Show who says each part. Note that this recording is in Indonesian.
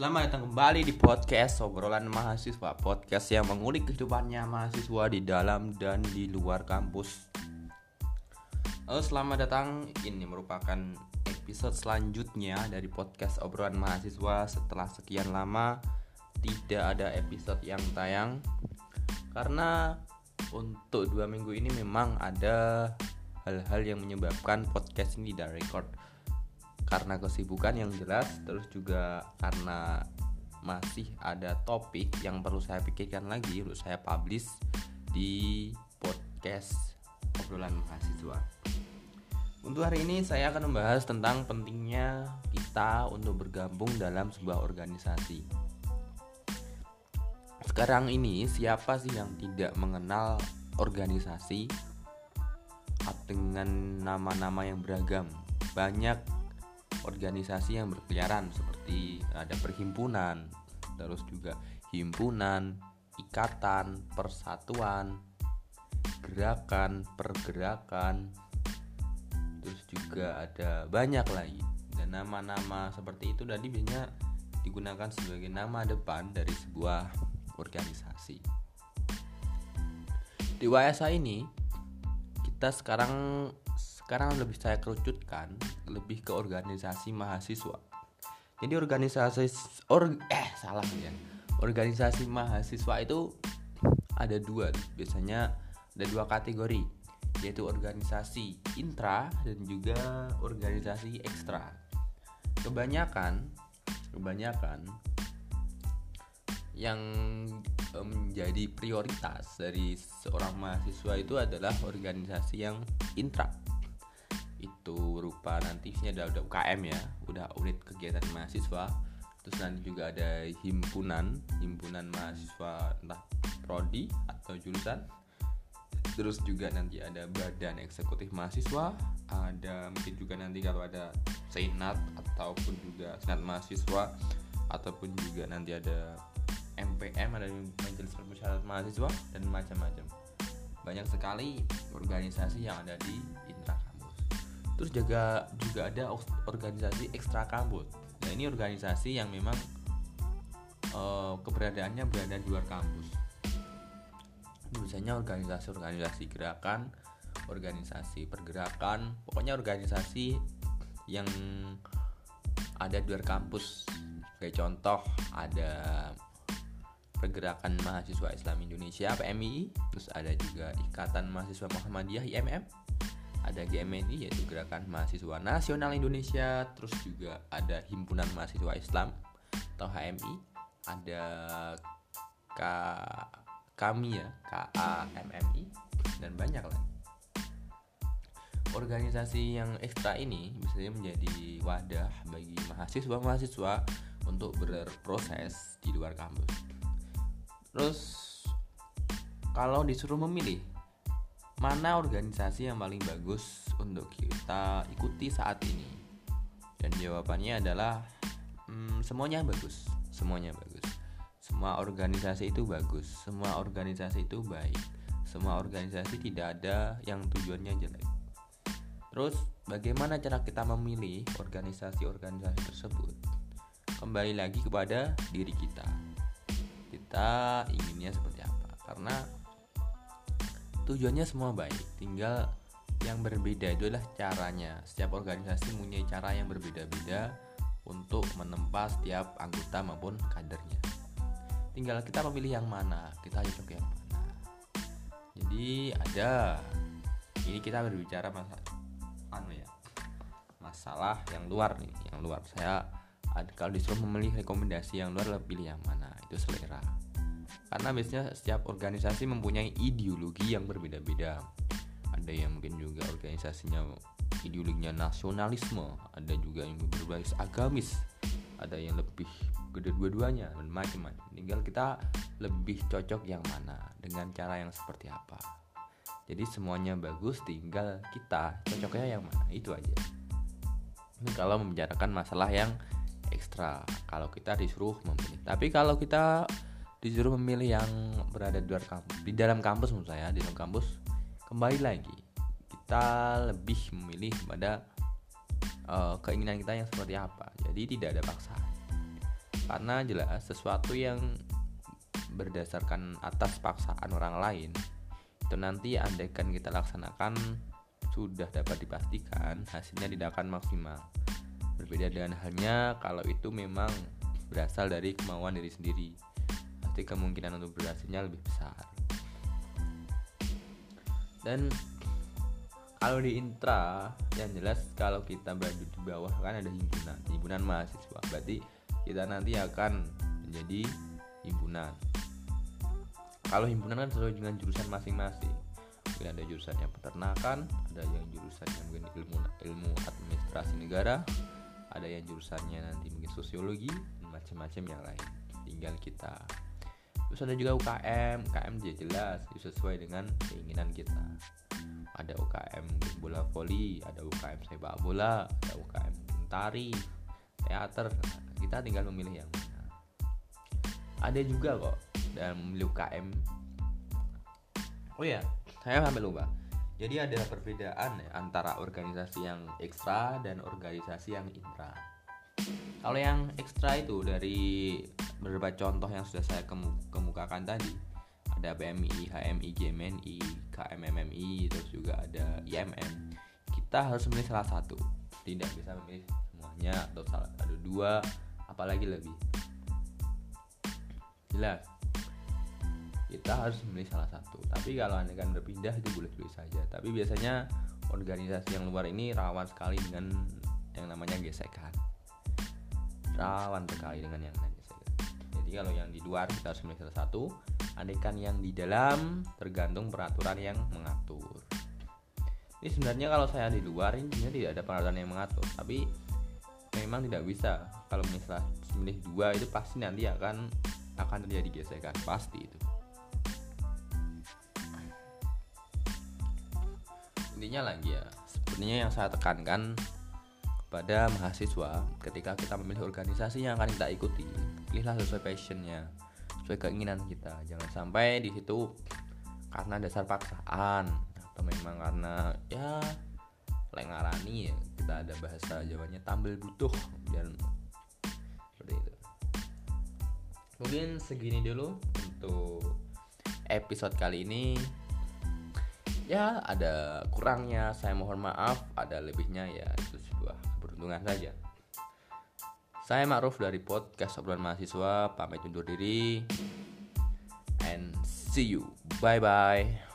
Speaker 1: Selamat datang kembali di podcast obrolan mahasiswa Podcast yang mengulik kehidupannya mahasiswa di dalam dan di luar kampus. Halo selamat datang. Ini merupakan episode selanjutnya dari podcast obrolan mahasiswa. Setelah sekian lama tidak ada episode yang tayang. Karena untuk dua minggu ini memang ada hal-hal yang menyebabkan podcast ini tidak record karena kesibukan yang jelas terus juga karena masih ada topik yang perlu saya pikirkan lagi untuk saya publish di podcast obrolan mahasiswa. Untuk hari ini saya akan membahas tentang pentingnya kita untuk bergabung dalam sebuah organisasi. Sekarang ini siapa sih yang tidak mengenal organisasi dengan nama-nama yang beragam? Banyak organisasi yang berkeliaran seperti ada perhimpunan, terus juga himpunan, ikatan, persatuan, gerakan, pergerakan, terus juga ada banyak lagi. Dan nama-nama seperti itu tadi biasanya digunakan sebagai nama depan dari sebuah organisasi. Di WSA ini kita sekarang sekarang lebih saya kerucutkan lebih ke organisasi mahasiswa. Jadi organisasi or eh salah ya. Organisasi mahasiswa itu ada dua biasanya ada dua kategori yaitu organisasi intra dan juga organisasi ekstra. Kebanyakan kebanyakan yang menjadi prioritas dari seorang mahasiswa itu adalah organisasi yang intra itu berupa nanti sini ada udah UKM ya udah unit kegiatan mahasiswa. Terus nanti juga ada himpunan himpunan mahasiswa entah prodi atau jurusan. Terus juga nanti ada badan eksekutif mahasiswa ada mungkin juga nanti kalau ada senat ataupun juga senat mahasiswa ataupun juga nanti ada MPM ada majelis permusyawaratan mahasiswa dan macam-macam. Banyak sekali organisasi yang ada di intra terus juga juga ada organisasi ekstra kampus nah ini organisasi yang memang uh, keberadaannya berada di luar kampus. Biasanya organisasi-organisasi gerakan organisasi pergerakan pokoknya organisasi yang ada di luar kampus. Kayak contoh ada pergerakan mahasiswa Islam Indonesia PMI terus ada juga Ikatan Mahasiswa Muhammadiyah IMM ada GMNI yaitu Gerakan Mahasiswa Nasional Indonesia. Terus juga ada Himpunan Mahasiswa Islam atau HMI ada K kami ya KAMMI dan banyak lagi organisasi yang ekstra ini misalnya menjadi wadah bagi mahasiswa-mahasiswa untuk berproses di luar kampus. Terus kalau disuruh memilih mana organisasi yang paling bagus untuk kita ikuti saat ini? Dan jawabannya adalah hmm, semuanya bagus, semuanya bagus. Semua organisasi itu bagus, semua organisasi itu baik, semua organisasi tidak ada yang tujuannya jelek. Terus bagaimana cara kita memilih organisasi-organisasi tersebut? Kembali lagi kepada diri kita. Kita inginnya seperti apa? Karena tujuannya semua baik. Tinggal yang berbeda itu adalah caranya. Setiap organisasi punya cara yang berbeda-beda untuk menempa setiap anggota maupun kadernya. Tinggal kita memilih yang mana kita cocok yang mana. Jadi ada ini kita berbicara masalah anu ya masalah yang luar nih yang luar. Saya kalau disuruh memilih rekomendasi yang luar lebih pilih yang mana? Itu selera karena biasanya setiap organisasi mempunyai ideologi yang berbeda-beda. Ada yang mungkin juga organisasinya ideologinya nasionalisme ada juga yang berbasis agamis ada yang lebih gede dua-duanya dan macam-macam. Tinggal kita lebih cocok yang mana dengan cara yang seperti apa. Jadi semuanya bagus tinggal kita cocoknya yang mana itu aja. Ini kalau membicarakan masalah yang ekstra kalau kita disuruh memilih. Tapi kalau kita disuruh memilih yang berada di luar kampus di dalam kampus menurut saya di dalam kampus kembali lagi. Kita lebih memilih pada uh, keinginan kita yang seperti apa. Jadi tidak ada paksaan. Karena jelas sesuatu yang berdasarkan atas paksaan orang lain itu nanti andaikan kita laksanakan sudah dapat dipastikan hasilnya tidak akan maksimal. Berbeda dengan halnya kalau itu memang berasal dari kemauan diri sendiri pasti kemungkinan untuk berhasilnya lebih besar. Dan kalau di intra yang jelas kalau kita berada di bawah kan ada himpunan. Himpunan mahasiswa. Berarti kita nanti akan menjadi himpunan. Kalau himpunan kan sesuai dengan jurusan masing-masing. Mungkin ada jurusannya peternakan ada yang jurusannya mungkin ilmu ilmu administrasi negara ada yang jurusannya nanti mungkin sosiologi macam-macam yang lain. Tinggal kita terus ada juga UKM UKM dia jelas sesuai dengan keinginan kita. Ada UKM bola voli ada UKM sepak bola ada UKM tari teater. Kita tinggal memilih yang mana. Ada juga kok dalam memilih UKM oh ya saya sampai lupa. Jadi ada perbedaan ya, antara organisasi yang ekstra dan organisasi yang intra. Kalau yang ekstra itu dari beberapa contoh yang sudah saya kemukakan tadi. Ada PMI, HMI, GMNI, KMMMI, terus juga ada IMM. Kita harus memilih salah satu, tidak bisa memilih semuanya atau salah ada dua, apalagi lebih. Jelas. Kita harus memilih salah satu. Tapi kalau anda kan berpindah itu boleh-boleh saja. Tapi biasanya organisasi yang luar ini rawan sekali dengan yang namanya gesekan. Rawan sekali dengan yang gesekan jadi kalau yang di luar kita harus memilih salah satu. Andaikan yang di dalam tergantung peraturan yang mengatur. Ini sebenarnya kalau saya di luar ini tidak ada peraturan yang mengatur. Tapi memang tidak bisa. Kalau misalnya memilih dua itu pasti nanti akan akan terjadi gesekan. Pasti itu. Intinya lagi ya sebenarnya yang saya tekankan kepada mahasiswa ketika kita memilih organisasi yang akan kita ikuti. Pilihlah sesuai passionnya sesuai keinginan kita. Jangan sampai di situ karena dasar paksaan atau memang karena ya lengarani ya. Kita ada bahasa Jawanya tampil butuh dan seperti itu. Mungkin segini dulu untuk episode kali ini. Ya ada kurangnya saya mohon maaf. Ada lebihnya ya itu sebuah keberuntungan saja. Saya Ma'ruf dari podcast obrolan mahasiswa pamit undur diri and see you. Bye bye